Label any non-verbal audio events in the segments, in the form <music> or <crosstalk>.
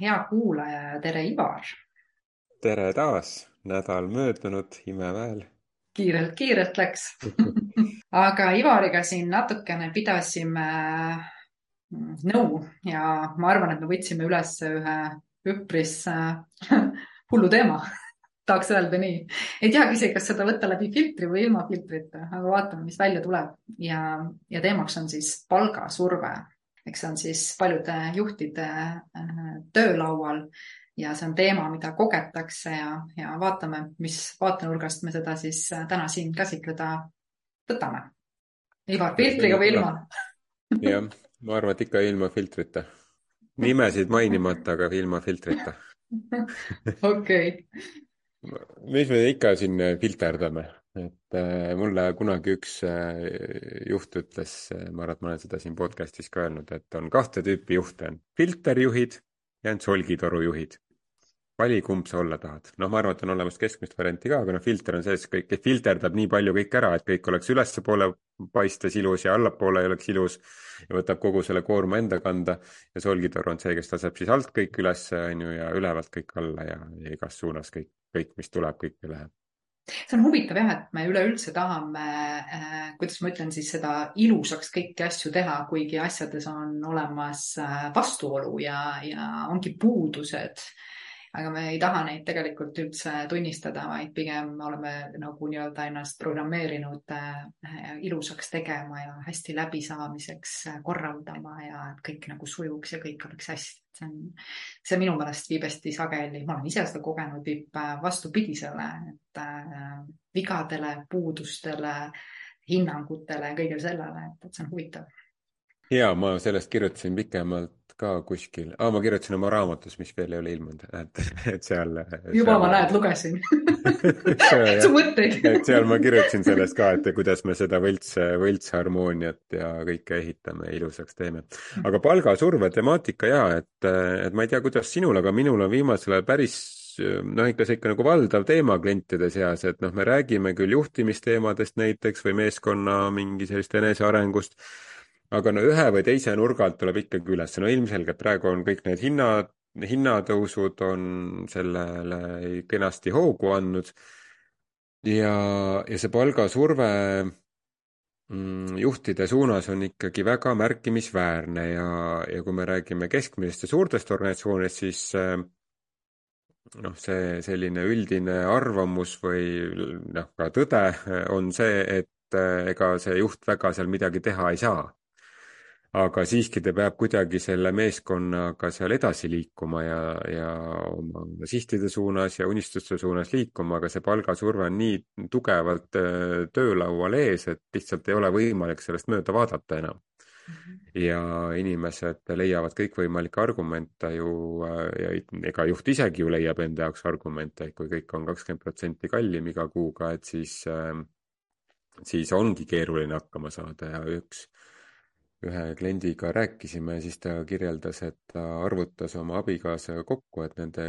hea kuulaja ja tere, Ivar. tere taas, nädal möödunud imeväel. kiirelt, kiirelt läks <laughs> aga Ivariga siin natukene pidasime mm, nõu ja ma arvan, et me võtsime üles ühe üpris <laughs> hullu teema tahaks öelda nii. ei teagi isegi, kas seda võtta läbi filtri või ilma filtrita, aga vaatame, mis välja tuleb ja, ja teemaks on siis palgasurve. Eks see on siis paljude juhtide äh, töölaual ja see on teema, mida kogetakse ja, ja vaatame, mis vaatenurgast me seda siis äh, täna siin käsitleda võtame. Ivar, filtriga või ilma? jah, ma arvan, et ikka ilma filtrita. nimesid mainimata, aga ilma filtrita. <laughs> okei mis me ikka siin filterdame, et äh, mulle kunagi üks äh, juht ütles äh,, ma arvan, et ma olen seda siin podcast'is ka öelnud, et on kahte tüüpi juhte, on filterjuhid ja on solgitorujuhid vali, kumb sa olla tahad. noh, ma arvan, et on olemas keskmist varianti ka, aga noh, filter on see, et kõik filterdab nii palju kõik ära, et kõik oleks ülespoole paistes ilus ja allapoole ei oleks ilus ja võtab kogu selle koorma enda kanda. ja solgitoru on see, kes laseb siis alt kõik üles, on ju, ja ülevalt kõik alla ja, ja igas suunas kõik, kõik, mis tuleb, kõik läheb see on huvitav jah, et me üleüldse tahame äh,, kuidas ma ütlen siis seda ilusaks kõiki asju teha, kuigi asjades on olemas äh, vastuolu ja, ja ongi puudused aga me ei taha neid tegelikult üldse tunnistada, vaid pigem oleme nagu nii-öelda ennast programmeerinud äh, ilusaks tegema ja hästi läbisaamiseks äh, korraldama ja et kõik nagu sujuks ja kõik oleks hästi. see on, see minu meelest viib hästi sageli, ma olen ise seda kogenud, viib äh, vastupidisele, et vigadele, puudustele, hinnangutele ja kõigele sellele, et, et see on huvitav ja ma sellest kirjutasin pikemalt ka kuskil ah,, ma kirjutasin oma raamatus, mis veel ei ole ilmunud, et, <laughs> et seal. juba seal... ma näed, lugesin <laughs> <laughs> su mõtteid et seal ma kirjutasin sellest ka, et kuidas me seda võlts, võltsharmooniat ja kõike ehitame, ilusaks teeme. aga palgasurve temaatika ja, et, et ma ei tea, kuidas sinul, aga minul on viimasel ajal päris noh, ikka see ikka nagu valdav teema klientide seas, et noh, me räägime küll juhtimisteemadest näiteks või meeskonna mingi sellist enesearengust aga no ühe või teise nurga alt tuleb ikkagi üles, no ilmselgelt praegu on kõik need hinnad, hinnatõusud on sellele kenasti hoogu andnud. ja, ja see palgasurve mm, juhtide suunas on ikkagi väga märkimisväärne ja, ja kui me räägime keskmisest ja suurtest organisatsioonidest, siis äh, noh, see selline üldine arvamus või noh, ka tõde on see, et äh, ega see juht väga seal midagi teha ei saa aga siiski ta peab kuidagi selle meeskonnaga seal edasi liikuma ja, ja oma sihtide suunas ja unistuste suunas liikuma, aga see palgasurve on nii tugevalt äh, töölaual ees, et lihtsalt ei ole võimalik sellest mööda vaadata enam. -hmm. ja inimesed leiavad kõikvõimalikke argumente ju äh, ja ega juht isegi ju leiab enda jaoks argumente, et kui kõik on kakskümmend protsenti kallim iga kuuga, et siis, äh, siis ongi keeruline hakkama saada ja üks ühe kliendiga rääkisime, siis ta kirjeldas, et ta arvutas oma abikaasaga kokku, et nende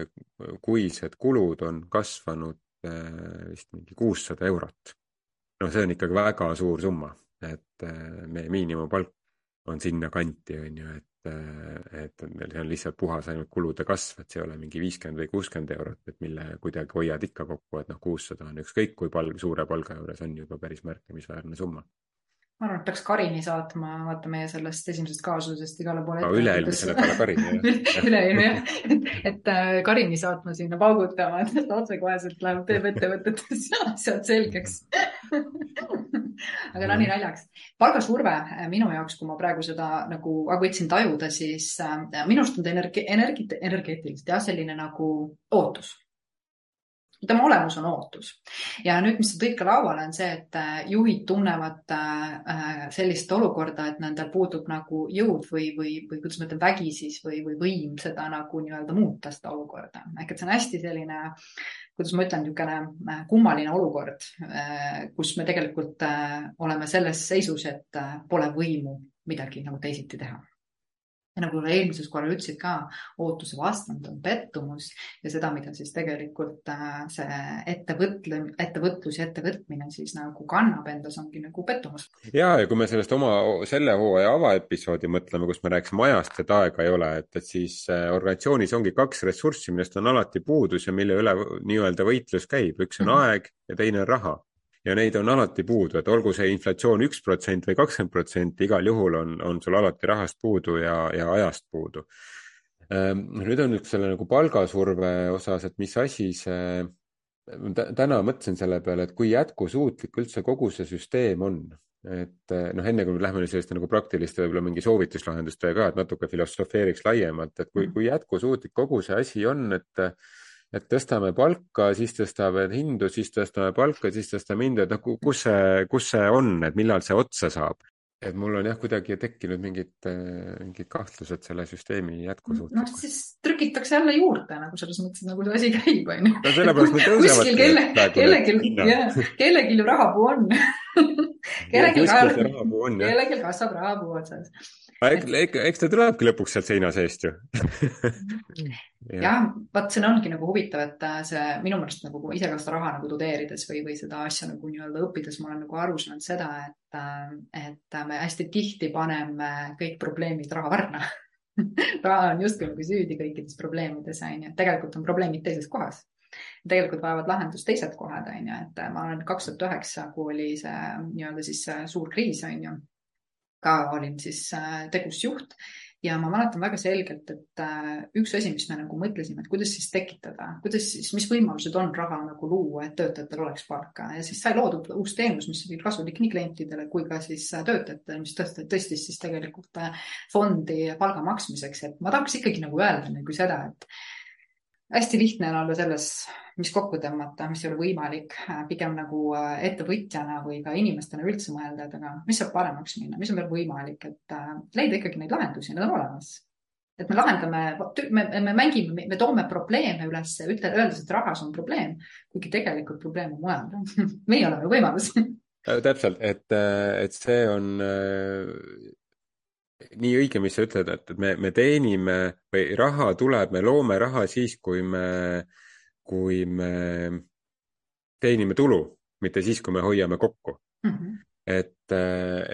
kuised kulud on kasvanud eh, vist mingi kuussada eurot. no see on ikkagi väga suur summa, et eh, meie miinimumpalk on sinna kanti, on ju, et, eh, et see on lihtsalt puhas ainult kulude kasv, et see ei ole mingi viiskümmend või kuuskümmend eurot, et mille kuidagi hoiad ikka kokku, et noh, kuussada on ükskõik kui palk, suure palga juures on juba päris märkimisväärne summa ma arvan, et peaks Karini saatma, vaata meie sellest esimesest kaasusest igale poole no,. üle-eelmise nädala Karini jah <laughs> üle-eelmine jah, et äh, Karini saatma sinna paugutama, et ta <laughs> otsekoheselt läheb, teeb ettevõtetes <laughs> asjad selgeks aga nali naljaks. palgasurve äh, minu jaoks, kui ma praegu seda nagu võtsin tajuda, siis äh, minu arust on ta energi-, energi-, energeetiliselt jah, selline nagu ootus tema olemus on ootus. ja nüüd, mis sa tõid ka lauale, on see, et äh, juhid tunnevad äh, sellist olukorda, et nendel puudub nagu jõud või, või, või kuidas ma ütlen, vägi siis või, või võim seda nagu nii-öelda muuta, seda olukorda. ehk et see on hästi selline, kuidas ma ütlen, niisugune äh, kummaline olukord, kus me tegelikult oleme selles seisus, et pole võimu midagi nagu teisiti teha ja nagu eelmises korral ütlesid ka, ootuse vastand on pettumus ja seda, mida siis tegelikult äh, see ettevõtle, ettevõtlus ja ettevõtmine siis nagu kannab endas, ongi nagu pettumus. ja, ja kui me sellest oma selle hooaja avaepisoodi mõtleme, kus me rääkisime ajast, et aega ei ole, et, et siis äh, organisatsioonis ongi kaks ressurssi, millest on alati puudus ja mille üle nii-öelda võitlus käib, üks on mm -hmm. aeg ja teine on raha ja neid on alati puudu, et olgu see inflatsioon üks protsent või kakskümmend protsenti, igal juhul on, on sul alati rahast puudu ja, ja ajast puudu. Ehm, nüüd on üks selle nagu palgasurve osas, et mis asi see, täna mõtlesin selle peale, et kui jätkusuutlik üldse kogu see süsteem on et noh, enne kui me lähme selliste nagu praktiliste võib-olla mingi soovituslahendustega ka, et natuke filosofeeriks laiemalt, et kui, kui jätkusuutlik kogu see asi on, et et tõstame palka, siis tõstame hindu, siis tõstame palka, siis tõstame hindu, et noh, kus see, kus see on, et millal see otsa saab? et mul on jah, kuidagi tekkinud mingid, mingid kahtlused selle süsteemi jätkusuutlikkusega. noh, siis trükitakse jälle juurde nagu selles mõttes, nagu see asi käib, on ju. no sellepärast me tõusevadki. kelle, kellelgi, jah, kellelgi ju rahapuu on kellelgi, kellelgi kasvab rahapuu otsas eks, eks ta tulebki lõpuks sealt seina seest ju <laughs> jah, vaat see ongi nagu huvitav, et äh, see minu meelest nagu ise ka seda raha nagu tudeerides või, või seda asja nagu nii-öelda õppides ma olen nagu aru saanud seda, et, äh, et me hästi tihti paneme kõik probleemid raha varna. <laughs> Raha on justkui nagu süüdi kõikides probleemides, on ju, tegelikult on probleemid teises kohas. Tegelikult vajavad lahendust teised kohad, on ju, et ma olen kaks tuhat üheksa, kui oli see nii-öelda siis suur kriis, on ju. Ka olin siis äh, tegusjuht ja ma mäletan väga selgelt, et äh, üks asi, mis me nagu mõtlesime, et kuidas siis tekitada, kuidas siis, mis võimalused on raha nagu luua, et töötajatel oleks palka. Ja siis sai loodud uus teenus, mis oli kasulik nii klientidele kui ka siis äh, töötajatele, mis tõstis, tõstis siis tegelikult fondi palga maksmiseks, et ma tahaks ikkagi nagu öelda nagu seda, et hästi lihtne on olla selles mis kokku tõmmata, mis ei ole võimalik, äh, pigem nagu äh, ettevõtjana või ka inimestena üldse mõelda, et aga mis saab paremaks minna, mis on veel võimalik, et äh, leida ikkagi neid lahendusi, need on olemas. et me lahendame, me, me mängime, me toome probleeme üles, ütle, öeldes, et rahas on probleem, kuigi tegelikult probleem on mujal <laughs> meie oleme võimalus täpselt, et, et see on nii õige, mis sa ütled, et, et me, me teenime või raha tuleb, me loome raha siis, kui me kui me teenime tulu, mitte siis, kui me hoiame kokku mm. -hmm. et,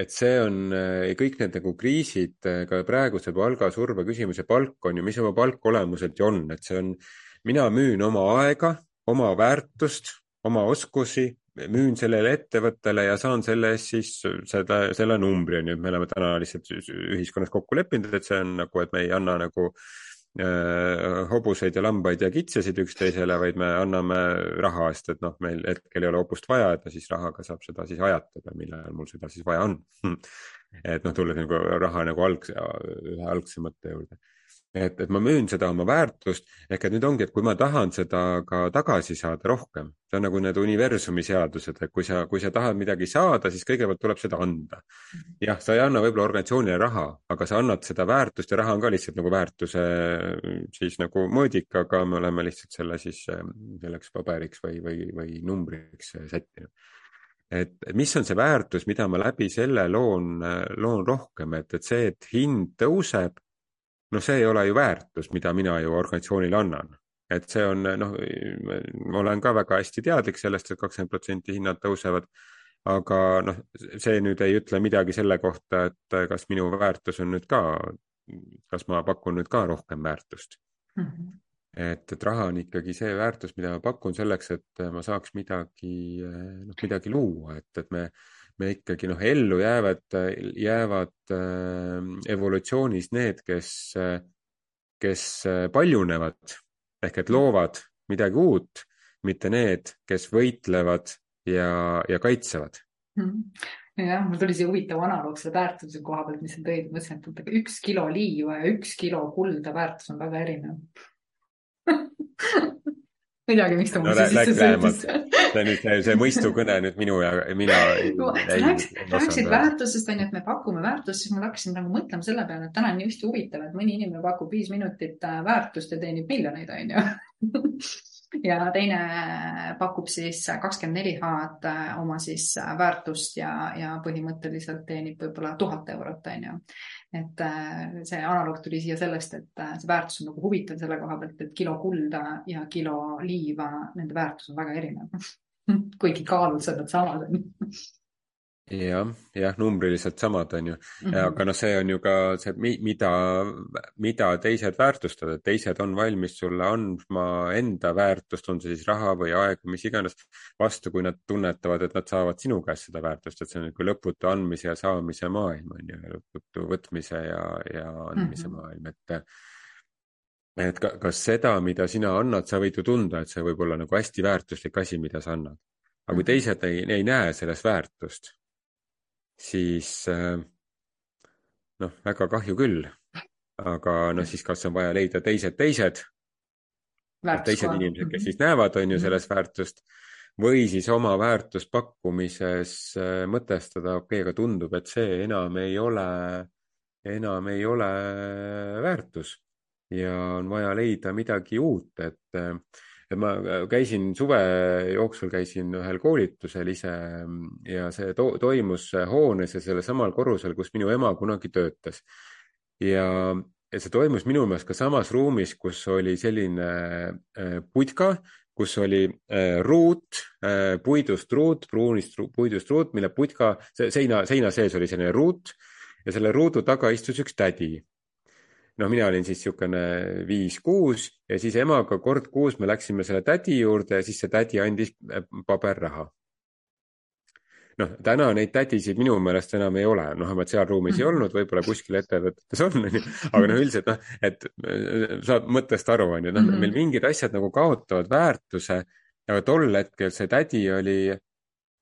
et see on kõik need nagu kriisid, ka praeguse palgasurve küsimus ja palk on ju, mis oma palk olemuselt ju on, et see on, mina müün oma aega, oma väärtust, oma oskusi, müün sellele ettevõttele ja saan selle eest siis seda, selle numbri on ju, me oleme täna lihtsalt ühiskonnas kokku leppinud, et see on nagu, et me ei anna nagu äh, hobuseid ja lambaid ja kitsesid üksteisele, vaid me anname raha eest, et noh, meil hetkel ei ole hobust vaja, et siis rahaga saab seda siis ajatada, millal mul seda siis vaja on. <laughs> Et noh, tulles nagu raha nagu alg-, ühe algse mõtte juurde et, et ma müün seda oma väärtust ehk et nüüd ongi, et kui ma tahan seda ka tagasi saada rohkem, see on nagu need universumi seadused, et kui sa, kui sa tahad midagi saada, siis kõigepealt tuleb seda anda. jah, sa ei anna võib-olla organisatsioonile raha, aga sa annad seda väärtust ja raha on ka lihtsalt nagu väärtuse siis nagu mõõdik, aga me oleme lihtsalt selle siis selleks paberiks või, või, või numbriks sättinud. Et mis on see väärtus, mida ma läbi selle loon, loon rohkem, et, et see, et hind tõuseb, noh, see ei ole ju väärtus, mida mina ju organisatsioonile annan. et see on noh, ma olen ka väga hästi teadlik sellest et, et kakskümmend protsenti hinnad tõusevad. aga noh, see nüüd ei ütle midagi selle kohta, et kas minu väärtus on nüüd ka, kas ma pakun nüüd ka rohkem väärtust mm. -hmm et, et raha on ikkagi see väärtus, mida ma pakun selleks, et ma saaks midagi, noh, midagi luua, et, et me me ikkagi noh, ellu jäävad, jäävad äh, evolutsioonis need, kes, kes paljunevad ehk et loovad midagi uut, mitte need, kes võitlevad ja, ja kaitsevad mm. jah, mul tuli see huvitav analoog selle väärtuse koha pealt, mis sa tõid, mõtlesin, et üks kilo liiva ja üks kilo kulda väärtus on väga erinev <laughs> ma ei teagi, miks ta no, sisse sõitis. See nüüd see, mõistukõne nüüd minu ja mina <laughs> rääkisid väärtusest onju, et me pakume väärtust, siis ma hakkasin nagu mõtlema selle peale, et täna on just huvitav, et mõni inimene pakub viis minutit äh, väärtust ja teenib miljoneid onju <laughs> ja teine pakub siis kakskümmend neli H-d oma siis väärtust ja, ja põhimõtteliselt teenib võib-olla tuhat eurot, on ju. et see analoog tuli siia sellest, et see väärtus on nagu huvitav selle koha pealt, et kilo kulda ja kilo liiva, nende väärtus on väga erinev <laughs> <laughs> kuigi kaalud on nad samad jah, jah, numbriliselt samad, on ju mm. -hmm. aga noh, see on ju ka see, mida, mida teised väärtustavad, et teised on valmis sulle andma enda väärtust, on see siis raha või aeg või mis iganes, vastu, kui nad tunnetavad, et nad saavad sinu käest seda väärtust, et see on nagu lõputu andmise ja saamise maailm, on ju, lõputu võtmise ja, ja andmise mm -hmm. maailm, et et kas seda, mida sina annad, sa võid ju tunda, et see võib olla nagu hästi väärtuslik asi, mida sa annad. aga kui mhm. teised ei, ei näe selles väärtust siis äh, noh, väga kahju küll. aga noh, siis kas on vaja leida teised teised, teised inimesed, kes siis näevad, on ju, mhm. selles väärtust või siis oma väärtuspakkumises äh, mõtestada, okei okay,, aga tundub, et see enam ei ole, enam ei ole väärtus ja on vaja leida midagi uut, et et ma äh, käisin suve jooksul käisin ühel koolitusel ise ja see to toimus hoones ja sellel samal korrusel, kus minu ema kunagi töötas. ja, see toimus minu meelest ka samas ruumis, kus oli selline äh, putka, kus oli äh, ruut puidust ruut, pruunist puidust ruut, mille putka, seina, seina sees oli selline ruut ja selle ruudu taga istus üks tädi noh, mina olin siis niisugune viis-kuus ja siis emaga kord kuus me läksime selle tädi juurde ja siis see tädi andis äh, paberraha. noh, täna neid tädisid minu meelest enam ei ole, noh, vähemalt seal ruumis ei mhm. olnud, võib-olla kuskil ettevõtetes on, onju, aga noh, üldiselt noh, et äh, saad mõttest aru, onju, noh, mhm. meil mingid asjad nagu kaotavad väärtuse, aga tol hetkel see tädi oli,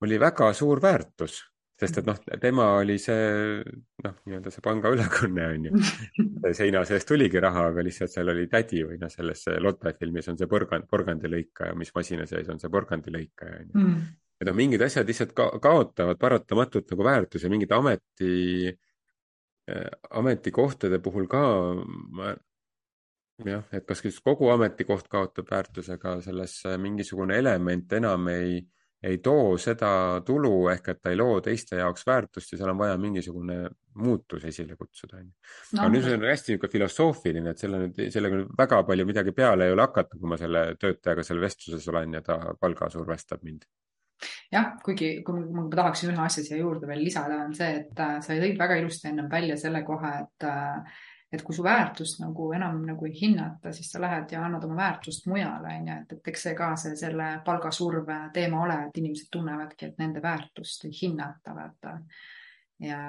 oli väga suur väärtus sest et noh, tema oli see noh, nii-öelda see pangaülekanne on ju. <laughs> seina seest tuligi raha, aga lihtsalt seal oli tädi või noh, selles Lotte filmis on see porgand, porgandilõikaja, mis masina sees on see porgandilõikaja on ju mm.. et noh, mingid asjad lihtsalt ka kaotavad paratamatult nagu väärtuse, mingid ameti äh,, ametikohtade puhul ka ma jah, et kas siis kogu ametikoht kaotab väärtuse, aga selles mingisugune element enam ei ei too seda tulu ehk et ta ei loo teiste jaoks väärtust ja seal on vaja mingisugune muutus esile kutsuda, onju. aga nüüd see on hästi niisugune filosoofiline, et selle nüüd, sellega nüüd väga palju midagi peale ei ole hakata, kui ma selle töötajaga seal vestluses olen ja ta palga survestab mind jah, kuigi kui ma, ma tahaksin ühe asja siia juurde veel lisada, on see, et äh, sa tõid väga ilusti ennem välja selle koha, et äh, et kui su väärtust nagu enam nagu ei hinnata, siis sa lähed ja annad oma väärtust mujale, on ju, et, et eks see ka see selle palgasurve teema ole, et inimesed tunnevadki, et nende väärtust ei hinnata, vaata. ja,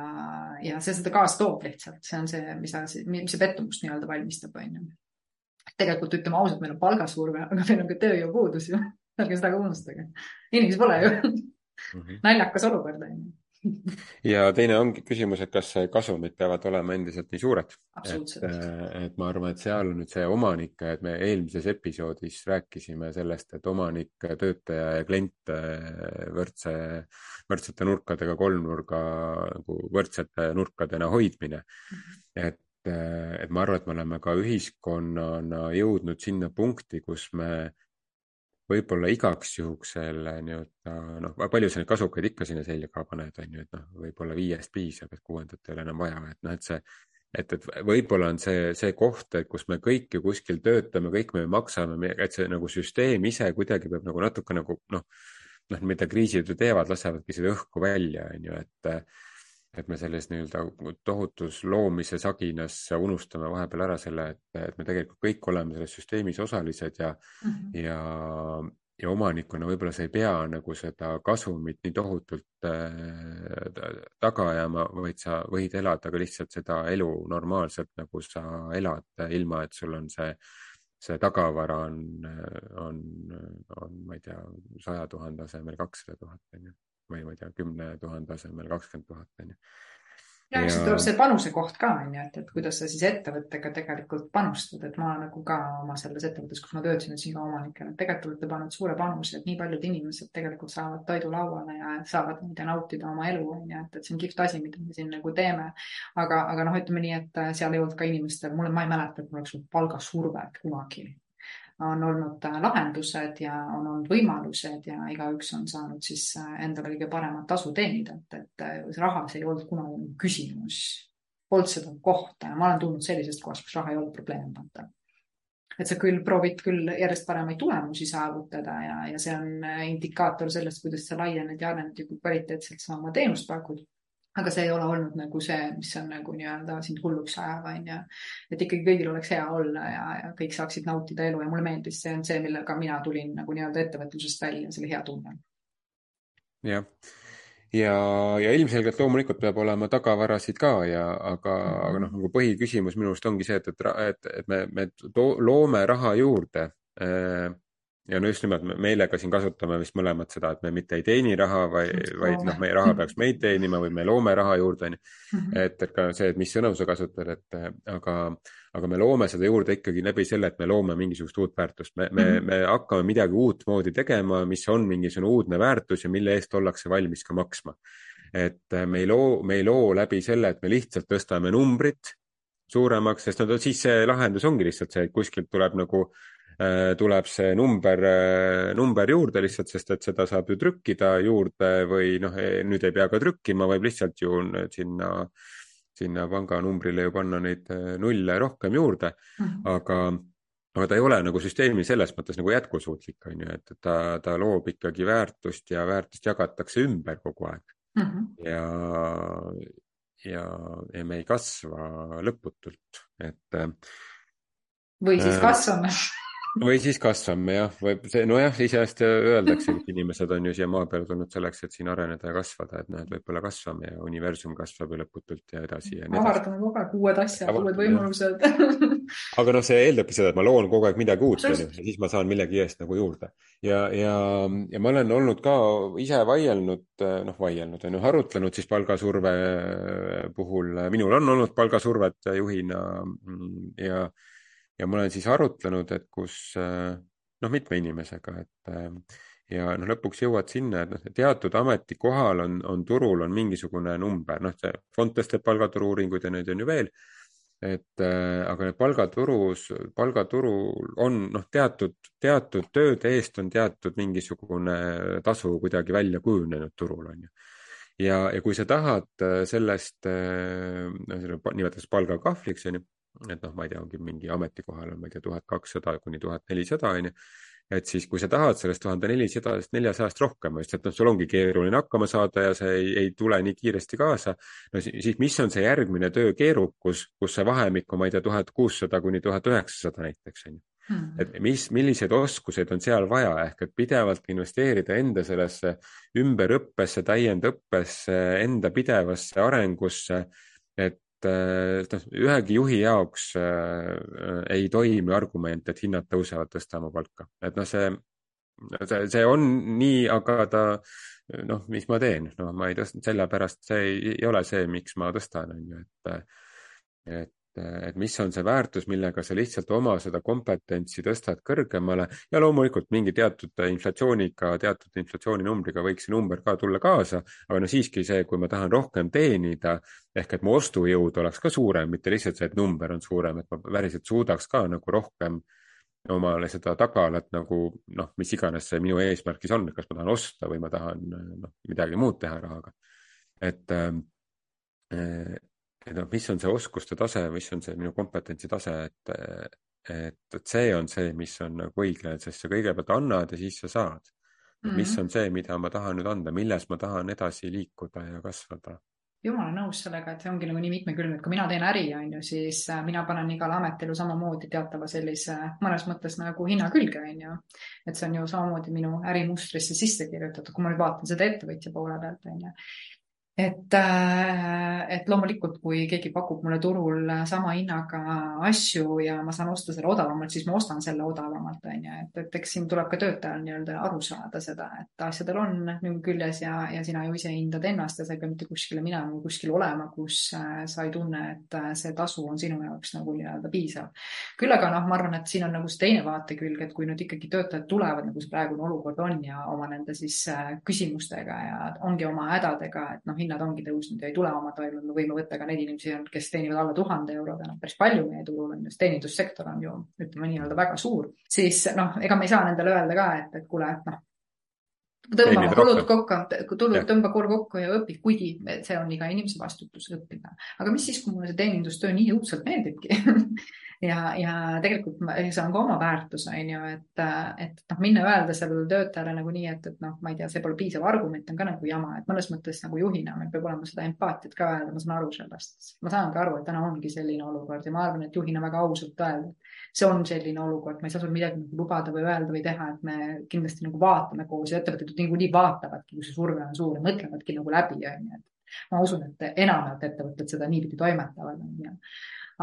ja see seda kaasa toob lihtsalt, see on see, mis, mis see pettumust nii-öelda valmistab, on ju. tegelikult ütleme ausalt, meil on palgasurve, aga meil on ka tööjõupuudus ju, ärge seda ka unustage. inimesi pole ju mm -hmm. <laughs> naljakas olukord, on ju ja teine ongi küsimus, et kas kasumid peavad olema endiselt nii suured. et, äh, et ma arvan, et seal on nüüd see omanik, et me eelmises episoodis rääkisime sellest, et omanik, töötaja ja klient võrdse, võrdsete nurkadega kolmnurga nagu võrdsete nurkadena hoidmine. -hmm. et, äh, et ma arvan, et me oleme ka ühiskonnana jõudnud sinna punkti, kus me võib-olla igaks juhuks selle nii-öelda noh, palju sa neid kasukaid ikka sinna selga paned, on ju, et noh, võib-olla viiest piisab, et kuuendat ei ole enam vaja, et noh, et see, et, et võib-olla on see, see koht, et kus me kõik ju kuskil töötame, kõik me maksame, et see nagu süsteem ise kuidagi peab nagu natuke nagu noh, noh, mida kriisid ju teevad, lasevadki seda õhku välja, on ju, et et me selles nii-öelda tohutus loomise saginas unustame vahepeal ära selle, et, et me tegelikult kõik oleme selles süsteemis osalised ja mm, -hmm. ja, ja omanikuna võib-olla sa ei pea nagu seda kasumit nii tohutult äh, taga ajama, vaid sa võid elada ka lihtsalt seda elu normaalselt, nagu sa elad, ilma et sul on see see tagavara on, on, on, ma ei tea, saja tuhande asemel kakssada tuhat, on ju või ma ei tea, kümne tuhande asemel kakskümmend tuhat, on ju. ja eks ja... tuleb see panuse koht ka, on ju, et, et kuidas sa siis ettevõttega tegelikult panustad, et ma nagu ka oma selles ettevõttes, kus ma töötasin, ütlesin ka omanikele, et tegelikult olete pannud suure panuse, et nii paljud inimesed tegelikult saavad toidu lauale ja saavad, ma ei tea, nautida oma elu, on ju, et, et see on kihvt asi, mida me siin nagu teeme. aga, aga noh, ütleme nii, et seal ei olnud ka inimestel, mulle, ma ei mäleta, et mul oleks olnud palgasurvet kunagi on olnud lahendused ja on olnud võimalused ja igaüks on saanud siis endale kõige paremat tasu teenida, et, et rahas ei olnud kunagi küsimus, polnud seda kohta ja ma olen tulnud sellisest kohast, kus raha ei olnud probleem, vaata et sa küll proovid küll järjest paremaid tulemusi saavutada ja, ja see on indikaator sellest, kuidas sa laiened ja arened ja kui kvaliteetselt sa oma teenust pakud aga see ei ole olnud nagu see, mis on nagu nii-öelda sind hulluks ajav, on ju. et ikkagi kõigil oleks hea olla ja, ja kõik saaksid nautida elu ja mulle meeldis, see on see, millega mina tulin nagu nii-öelda ettevõtlusest välja, selle hea tunne. jah, ja, ja ilmselgelt loomulikult peab olema tagavarasid ka ja, aga mm, -hmm. aga noh, nagu põhiküsimus minu arust ongi see, et, et, et, et me, me loome raha juurde äh, ja no just nimelt me meelega siin kasutame vist mõlemad seda, et me mitte ei teeni raha, vaid, vaid noh, meie raha peaks meid teenima või me loome raha juurde, onju. Mhm. et, et ka see, et mis sõnu sa kasutad, et aga, aga me loome seda juurde ikkagi läbi selle, et me loome mingisugust uut väärtust. me, me, mhm. me hakkame midagi uutmoodi tegema, mis on mingisugune uudne väärtus ja mille eest ollakse valmis ka maksma. et me ei loo, me ei loo läbi selle, et me lihtsalt tõstame numbrit suuremaks, sest no siis see lahendus ongi lihtsalt see, et kuskilt tuleb nagu Äh, tuleb see number, äh, number juurde lihtsalt, sest et seda saab ju trükkida juurde või noh, e, nüüd ei pea ka trükkima, võib lihtsalt ju sinna, sinna panganumbrile ju panna neid äh, nulle rohkem juurde mm, -hmm. aga aga ta ei ole nagu süsteemi selles mõttes nagu jätkusuutlik, on ju, et ta, ta loob ikkagi väärtust ja väärtust jagatakse ümber kogu aeg mm. -hmm. ja, ja, ja me ei kasva lõputult, et. või siis kasvame või siis kasvame jah, või see, nojah, iseenesest öeldakse, et inimesed on ju siia maa peale tulnud selleks, et siin areneda ja kasvada, et noh, et võib-olla kasvame ja universum kasvab ju lõputult ja edasi ja nii edasi. avardame kogu aeg uued asjad, uued võimalused. aga noh, see eeldabki seda, et ma loon kogu aeg midagi uut, siis ma saan millegi eest nagu juurde. ja, ja, ja ma olen olnud ka ise vaielnud, noh, vaielnud, onju, arutlenud siis palgasurve puhul, minul on olnud palgasurvet juhina mm, ja ja ma olen siis arutlenud, et kus noh, mitme inimesega, et ja noh, lõpuks jõuad sinna, et noh, teatud ametikohal on, on turul on mingisugune number, noh, see Fontes teeb palgaturu uuringuid ja neid on ju veel. et äh, aga palgaturus, palgaturul on noh, teatud, teatud tööde eest on teatud mingisugune tasu kuidagi välja kujunenud turul on ju ja, ja kui sa tahad sellest, nimetades palgakahvliks, on ju, et noh, ma ei tea, ongi mingi ametikohal on, ma ei tea, tuhat kakssada kuni tuhat nelisada on ju. et siis, kui sa tahad sellest tuhande nelisadast, neljasajast rohkem, sest et noh, sul ongi keeruline hakkama saada ja see ei, ei tule nii kiiresti kaasa. no siis, mis on see järgmine töö keerukus, kus see vahemik on, ma ei tea, tuhat kuussada kuni tuhat üheksasada näiteks on ju Hmm. et mis, millised oskused on seal vaja, ehk et pidevalt investeerida enda sellesse ümberõppesse, täiendõppesse, enda pidevasse arengusse. et et noh, ühegi juhi jaoks äh, ei toimi argument, et hinnad tõusevad, tõsta oma palka, et noh, see, see, see on nii, aga ta noh, mis ma teen, noh, ma ei tõstnud sellepärast, see ei, ei ole see, miks ma tõstan, on ju, et, et et mis on see väärtus, millega sa lihtsalt oma seda kompetentsi tõstad kõrgemale ja loomulikult mingi teatud inflatsiooniga, teatud inflatsiooninumbriga võiks see number ka tulla kaasa, aga no siiski see, kui ma tahan rohkem teenida, ehk et mu ostujõud oleks ka suurem, mitte lihtsalt see, et number on suurem, et ma päriselt suudaks ka nagu rohkem omale seda tagalat nagu noh, mis iganes see minu eesmärk siis on, kas ma tahan osta või ma tahan noh, midagi muud teha rahaga. et et noh, mis on see oskuste tase, mis on see minu kompetentsi tase, et, et, et see on see, mis on nagu õiglane, sest sa kõigepealt annad ja siis sa saad mm. -hmm. mis on see, mida ma tahan nüüd anda, milles ma tahan edasi liikuda ja kasvada jumala nõus sellega, et see ongi nagu nii mitmekülgne, et kui mina teen äri, on ju, siis äh, mina panen igale ametile samamoodi teatava sellise mõnes mõttes nagu hinna külge, on ju. et see on ju samamoodi minu ärimustrisse sisse kirjutatud, kui ma nüüd vaatan seda ettevõtja poole pealt, on ju et, äh, et loomulikult, kui keegi pakub mulle turul sama hinnaga asju ja ma saan osta selle odavamalt, siis ma ostan selle odavamalt, on ju, et, et eks siin tuleb ka töötajal nii-öelda aru saada seda, et asjadel on nüüd küljes ja, ja sina ju ise hindad ennast ja sa ei pea mitte kuskile minema kuskil olema, kus äh, sa ei tunne, et äh, see tasu on sinu jaoks nagu nii-öelda piisav. küll aga noh, ma arvan, et siin on nagu see teine vaatekülg, et kui nüüd ikkagi töötajad tulevad, nagu see praegune olukord on ja oma nende siis küsimustega ja ongi oma hädadega, et noh, hinnad ongi tõusnud ja ei tule oma toime, me võime võtta ka neid inimesi, kes teenivad alla tuhande euro, täna. Päris palju meie turul on just, teenindussektor on ju, ütleme nii-öelda väga suur, siis noh, ega me ei saa nendele öelda ka, et, et kuule, et noh, tõmba kulud kokku, tulu, tõmba kord kokku ja õpi, kuigi see on iga inimese vastutus õppida. aga mis siis, kui mulle see teenindustöö nii õudselt meeldibki <laughs> ja, ja tegelikult see on ka oma väärtus, on ju, et, et noh, minna öelda sellele töötajale nagu nii, et, et noh, ma ei tea, see pole piisav argument, on ka nagu jama, et mõnes mõttes nagu juhina meil peab olema seda empaatiat ka öelda, ma saan aru sellest. ma saangi aru, et täna ongi selline olukord ja ma arvan, et juhina väga ausalt öelda, see on selline olukord, ma ei saa sul midagi nagu lubada või öelda või teha, et me kindlasti nagu vaatame koos ja ettevõtted niikuinii vaatavadki, kui see surve on suur ja mõtlevadki nagu läbi, on ju, et ma usun, et enamalt ettevõtted seda niipidi toimetavad, on ju.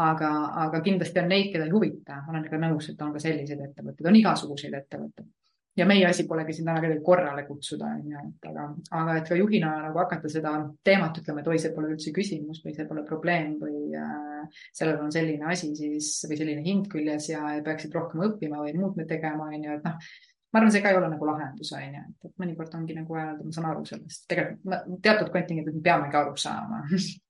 Aga, aga kindlasti on neid, keda ei huvita, ma olen ka nõus, et on ka selliseid ettevõtteid, on igasuguseid ettevõtteid. ja meie asi polegi siin täna kedagi korrale kutsuda, on ju, et aga, aga et ka juhina nagu hakata seda teemat ütlema, et oi, see pole üldse küsimus või see pole probleem või äh, sellel on selline asi siis või selline hind küljes ja peaksid rohkem õppima või muud tegema, on ju, et noh ma arvan, see ka ei ole nagu lahendus, on ju, et mõnikord ongi nagu öelda, ma saan aru sellest, tegelikult teatud kontingendid me peamegi aru saama. <laughs>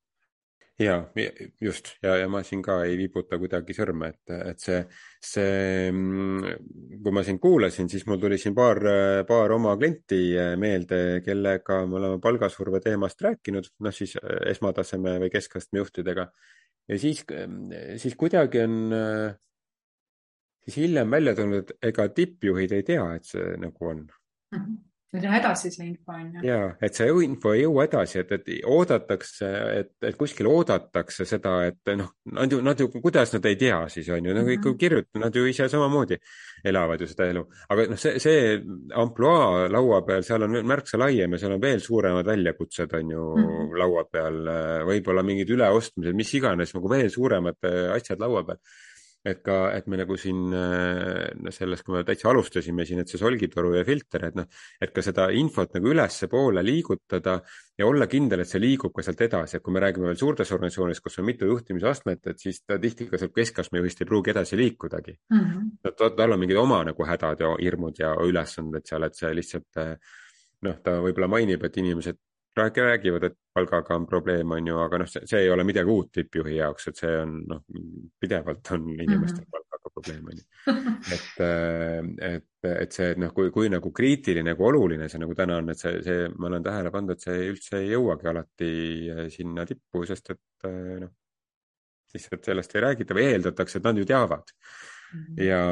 Ja just. Ja, ja ma siin ka ei viibuta kuidagi sõrme, et, et see, see, kui ma sind kuulasin, siis mul tuli siin paar, paar oma klienti meelde, kellega me oleme palgasurve teemast rääkinud, noh siis esmataseme või keskastme juhtidega. ja siis, siis kuidagi on siis hiljem välja tulnud, et ega tippjuhid ei tea, et see nagu on mm. -hmm nüüd on edasi see info on ju. ja, et see info ei jõua edasi, et, et oodatakse, et, et kuskil oodatakse seda, et noh, nad ju, nad ju, kuidas nad ei tea siis on ju, nagu ikka kirjutavad, nad ju ise samamoodi elavad ju seda elu, aga noh, see, see ampluaa laua peal, seal on märksa laiem ja seal on veel suuremad väljakutsed on ju mm -hmm. laua peal, võib-olla mingid üleostmised, mis iganes nagu veel suuremad asjad laua peal et ka, et me nagu siin no selles, kui me täitsa alustasime siin, et see solgitoru ja filter, et noh, et ka seda infot nagu ülespoole liigutada ja olla kindel, et see liigub ka sealt edasi, et kui me räägime veel suurtes organisatsioonides, kus on mitu juhtimisastmet, et siis ta tihti ka sealt keskastme juhist ei pruugi edasi liikudagi mm. -hmm. Ta, tal on mingid oma nagu hädad ja hirmud ja ülesanded seal, et see lihtsalt noh, ta võib-olla mainib, et inimesed räägivad, et palgaga on probleem, on ju, aga noh, see ei ole midagi uut tippjuhi jaoks, et see on noh, pidevalt on inimestel mm -hmm. palgaga probleem, on ju. et, äh, et, et see, et noh, kui, kui nagu kriitiline, kui oluline see nagu täna on, et see, see, ma olen tähele pannud, et see üldse ei jõuagi alati äh, sinna tippu, sest et äh, noh, lihtsalt sellest ei räägita või eeldatakse, et nad ju teavad mm. -hmm. ja,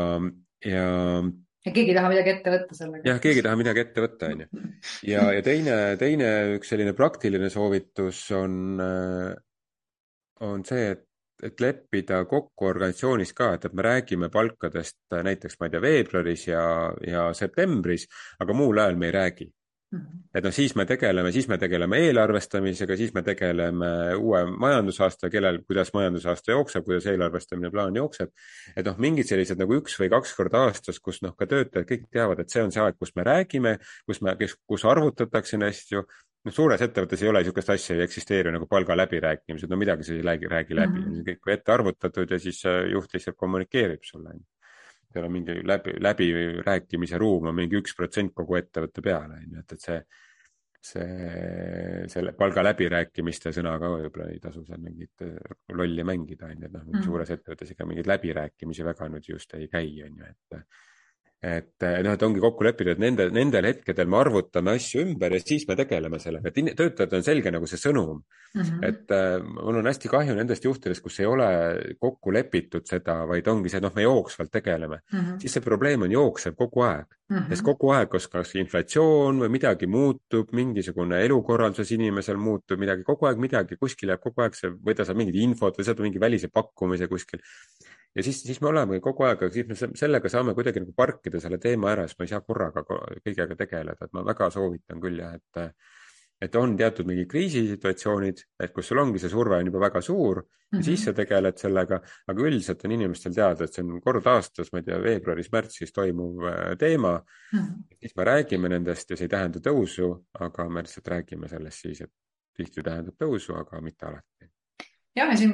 ja ja keegi ei taha midagi ette võtta sellega. jah, keegi ei taha midagi ette võtta, on ju. ja, ja teine, teine üks selline praktiline soovitus on, äh, on see, et, et leppida kokku organisatsioonis ka, et, et me räägime palkadest äh, näiteks, ma ei tea, veebruaris ja, ja septembris, aga muul ajal me ei räägi. Et noh, siis me tegeleme, siis me tegeleme eelarvestamisega, siis me tegeleme uue majandusaasta, kellel, kuidas majandusaasta jookseb, kuidas eelarvestamine plaan jookseb. et noh, mingid sellised nagu üks või kaks korda aastas, kus noh, ka töötajad kõik teavad, et see on see aeg, kus me räägime, kus me, kus arvutatakse neid asju. noh, suures ettevõttes ei ole niisugust asja, ei eksisteeri nagu palga läbirääkimised, no midagi sa ei räägi, räägi läbi mm, -hmm. kõik ette arvutatud ja siis juht lihtsalt kommunikeerib sulle seal on mingi läbi, läbirääkimise ruum on mingi üks protsent kogu ettevõtte peale, on ju, et, et see, see, selle palga läbirääkimiste sõnaga võib-olla ei tasu seal mingit lolli mängida, on ju, et noh mm., suures ettevõttes ega mingeid läbirääkimisi väga nüüd just ei käi, on ju, et et eh, noh, et ongi kokku lepitud, et nende, nendel hetkedel me arvutame asju ümber ja siis me tegeleme sellega, et töötajatel on selge nagu see sõnum mm. -hmm. et äh, mul on hästi kahju nendest juhtidest, kus ei ole kokku lepitud seda, vaid ongi see, noh, me jooksvalt tegeleme mm, -hmm. siis see probleem on jooksev kogu aeg mm. -hmm. sest kogu aeg, kas, kas inflatsioon või midagi muutub, mingisugune elukorraldus inimesel muutub, midagi, kogu aeg midagi, kuskil jääb kogu aeg see, või ta saab mingit infot või saab mingi välise pakkumise kuskil ja siis, siis me olemegi kogu aeg, aga siis me sellega saame kuidagi nagu parkida selle teema ära, sest ma ei saa korraga kõigega tegeleda, et ma väga soovitan küll jah, et et on teatud mingid kriisisituatsioonid, et kus sul ongi see surve on juba väga suur mm -hmm. siis sa tegeled sellega, aga üldiselt on inimestel teada, et see on kord aastas, ma ei tea, veebruaris-märtsis toimuv äh, teema mm. -hmm. siis me räägime nendest ja see ei tähenda tõusu, aga me lihtsalt räägime sellest siis, et tihti tähendab tõusu, aga mitte alati jah, ja siin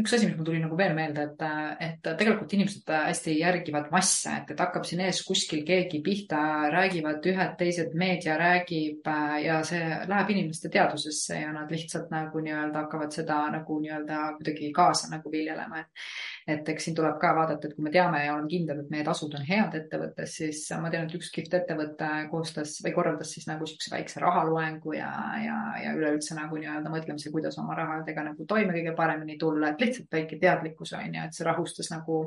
üks asi, mis mul tuli nagu veel meelde, et, et tegelikult inimesed hästi järgivad masse, et, et hakkab siin ees kuskil keegi pihta, räägivad ühed, teised, meedia räägib ja see läheb inimeste teadvusesse ja nad lihtsalt nagu nii-öelda hakkavad seda nagu nii-öelda kuidagi kaasa nagu viljelema, et et eks siin tuleb ka vaadata, et kui me teame ja olen kindel, et meie tasud on head ettevõttes, siis ma tean, et üks kihvt ettevõte koostas või korraldas siis nagu niisuguse väikse rahaloengu ja, ja, ja üleüldse nagu nii-öelda mõtlemise, kuidas oma rahadega nagu toime kõige paremini tulla, et lihtsalt väike teadlikkus on ju, et see rahustas nagu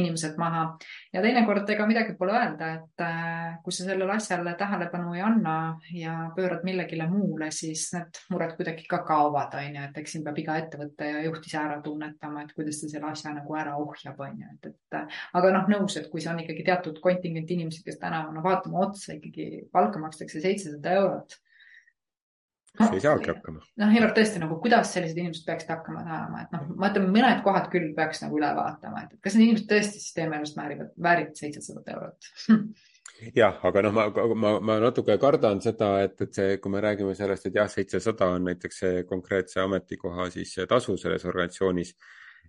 inimesed maha. ja teinekord ega midagi pole öelda, et äh, kui sa sellele asjale tähelepanu ei anna ja pöörad millegile muule, siis need mured kuidagi ka kaovad, on ju, et eks siin peab iga ettevõte ja juht ise ära tunnetama, et kuidas ta selle asja nagu ära ohjab, on ju, et, et aga noh, nõus, et kui see on ikkagi teatud kontingent inimesi, kes täna no vaatame otsa ikkagi palka makstakse seitsesada eurot no, ei saagi hakkama. noh, eelarve tõesti nagu, kuidas sellised inimesed peaksid hakkama saama, et noh, ma ütlen, mõned kohad küll peaks nagu üle vaatama, et kas need inimesed tõesti süsteemi ennast väärivad, väärivad seitsesadat eurot <laughs> jah, aga noh, ma, ma, ma natuke kardan seda, et, et see, kui me räägime sellest, et jah, seitsesada on näiteks see konkreetse ametikoha siis tasu selles organisatsioonis,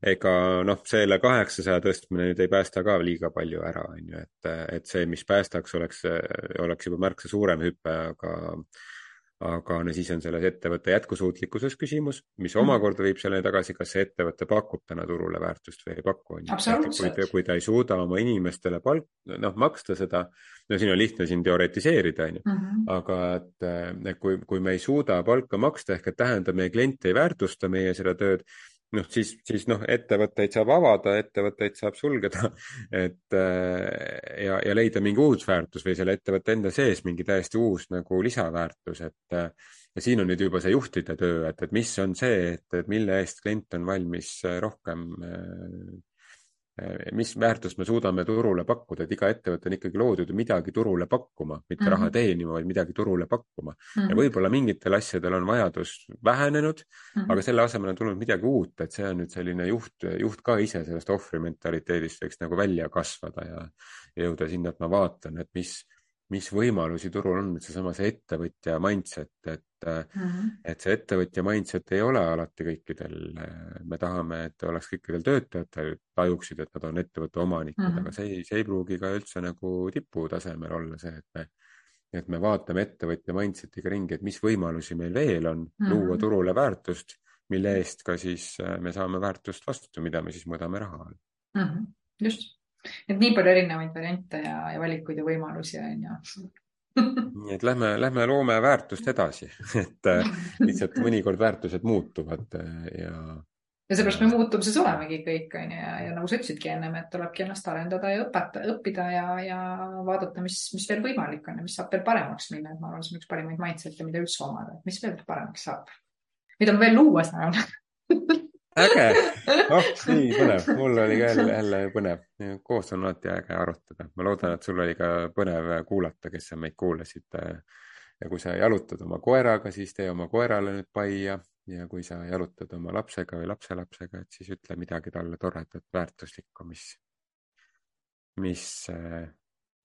ega noh, selle kaheksasaja tõstmine nüüd ei päästa ka liiga palju ära, on ju, et, et see, mis päästaks, oleks, oleks juba märksa suurem hüpe, aga aga no siis on selles ettevõtte jätkusuutlikkuses küsimus, mis mhm. omakorda viib selleni tagasi, kas see ettevõte pakub täna turule väärtust või ei paku, on ju. kui, kui ta ei suuda oma inimestele palk, noh, maksta seda, no siin on lihtne siin teoretiseerida, on ju, mhm. aga et kui, kui me ei suuda palka maksta, ehk et tähendab, meie klient ei väärtusta meie seda tööd, noh, siis, siis noh, ettevõtteid saab avada, ettevõtteid saab sulgeda, <laughs> et äh, ja, ja leida mingi uus väärtus või selle ettevõtte enda sees mingi täiesti uus nagu lisaväärtus, et äh, ja siin on nüüd juba see juhtide töö, et, et mis on see, et, mille eest klient on valmis rohkem Eh, mis väärtust me suudame turule pakkuda, et iga ettevõte on ikkagi loodud midagi turule pakkuma, mitte mm -hmm. raha teenima, vaid midagi turule pakkuma mm. -hmm. ja võib-olla mingitel asjadel on vajadus vähenenud mm, -hmm. aga selle asemel on tulnud midagi uut, et see on nüüd selline juht, juht ka ise sellest ohvrimentaliteedist võiks nagu välja kasvada ja, ja jõuda sinna, et ma vaatan, et mis, mis võimalusi turul on, seesama see ettevõtja mindset, et mm, -hmm. et see ettevõtja mindset ei ole alati kõikidel. me tahame, et oleks kõikidel töötajatel tajuksid, et nad on ettevõtte omanikud mm, -hmm. aga see ei, see ei pruugi ka üldse nagu tiputasemel olla see, et me, et me vaatame ettevõtja mindset'iga ringi, et mis võimalusi meil veel on mm -hmm. luua turule väärtust, mille eest ka siis me saame väärtust vastu, mida me siis mõõdame raha all mm. -hmm. just et nii palju erinevaid variante ja, ja valikuid ja võimalusi on ju. nii et lähme, lähme loome väärtust edasi, <laughs> et äh, lihtsalt mõnikord väärtused muutuvad äh, ja. ja seepärast me muutumises olemegi kõik on ju ja, ja nagu sa ütlesidki ennem, et tulebki ennast arendada ja õpeta, õppida ja, ja vaadata, mis, mis veel võimalik on ja mis saab veel paremaks minna, et ma arvan, see on üks parimaid mindset'e, mida üldse omada, et mis veel paremaks saab, mida ma veel luua saan <laughs> äge, <laughs> oh nii põnev, mul oli ka jälle, jälle põnev, koos on alati äge arutada, ma loodan, et sul oli ka põnev kuulata, kes sa meid kuulasid. ja kui sa jalutad oma koeraga, siis tee oma koerale nüüd pai ja, ja kui sa jalutad oma lapsega või lapselapsega, et siis ütle midagi talle toredat, väärtuslikku, mis, mis,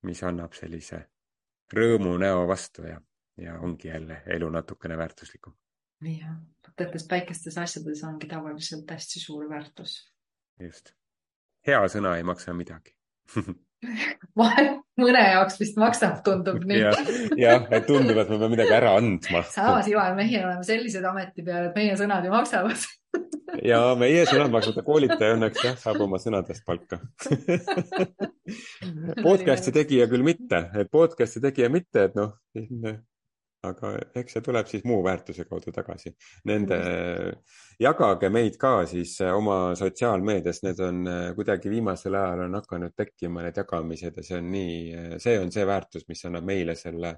mis annab sellise rõõmu näo vastu ja, ja ongi jälle elu natukene väärtuslikum jah, nendes väikestes asjades ongi tavaliselt hästi suur väärtus. just. hea sõna ei maksa midagi <laughs> mõne jaoks vist maksab, tundub nii. jah, et tundub, et ma pean midagi ära andma. samas, Ivan, meie oleme sellised ameti peal, et meie sõnad ju maksavad <laughs> ja meie sõnad maksavad, koolitaja õnneks jah, saab oma sõnadest palka <laughs> podcast'i tegija küll mitte, et podcast'i tegija mitte, et noh, aga eks see tuleb siis muu väärtuse kaudu tagasi. Nende, jagage meid ka siis äh, oma sotsiaalmeedias, need on äh, kuidagi viimasel ajal on hakanud tekkima need jagamised ja see on nii, äh, see on see väärtus, mis annab meile selle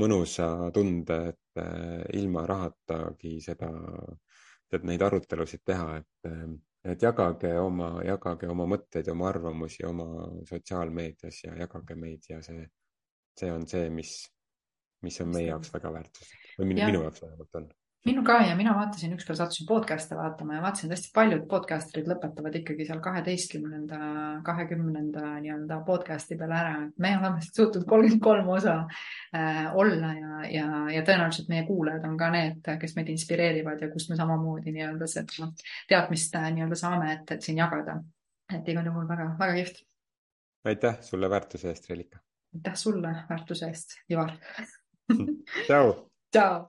mõnusa tunde, et ilma rahatagi seda, et neid arutelusid teha, et, et jagage oma, jagage oma mõtteid, oma arvamusi oma sotsiaalmeedias ja jagage meid ja see, see on see, mis mis on meie jaoks väga väärtuslik või minu, minu jaoks vähemalt on minu ka ja mina vaatasin, ükspäev sattusin podcast'e vaatama ja vaatasin, hästi paljud podcaster'id lõpetavad ikkagi seal kaheteistkümnenda, kahekümnenda nii-öelda podcast'i peale ära, et me oleme suutnud kolmkümmend kolm osa äh, olla ja, ja, ja tõenäoliselt meie kuulajad on ka need, kes meid inspireerivad ja kust me samamoodi nii-öelda seda teadmist äh, nii-öelda saame, et, et siin jagada. et igal juhul väga, väga kihvt. aitäh sulle väärtuse eest, Relika. aitäh sulle väärtuse eest, Ivar <laughs> Chao. Chao.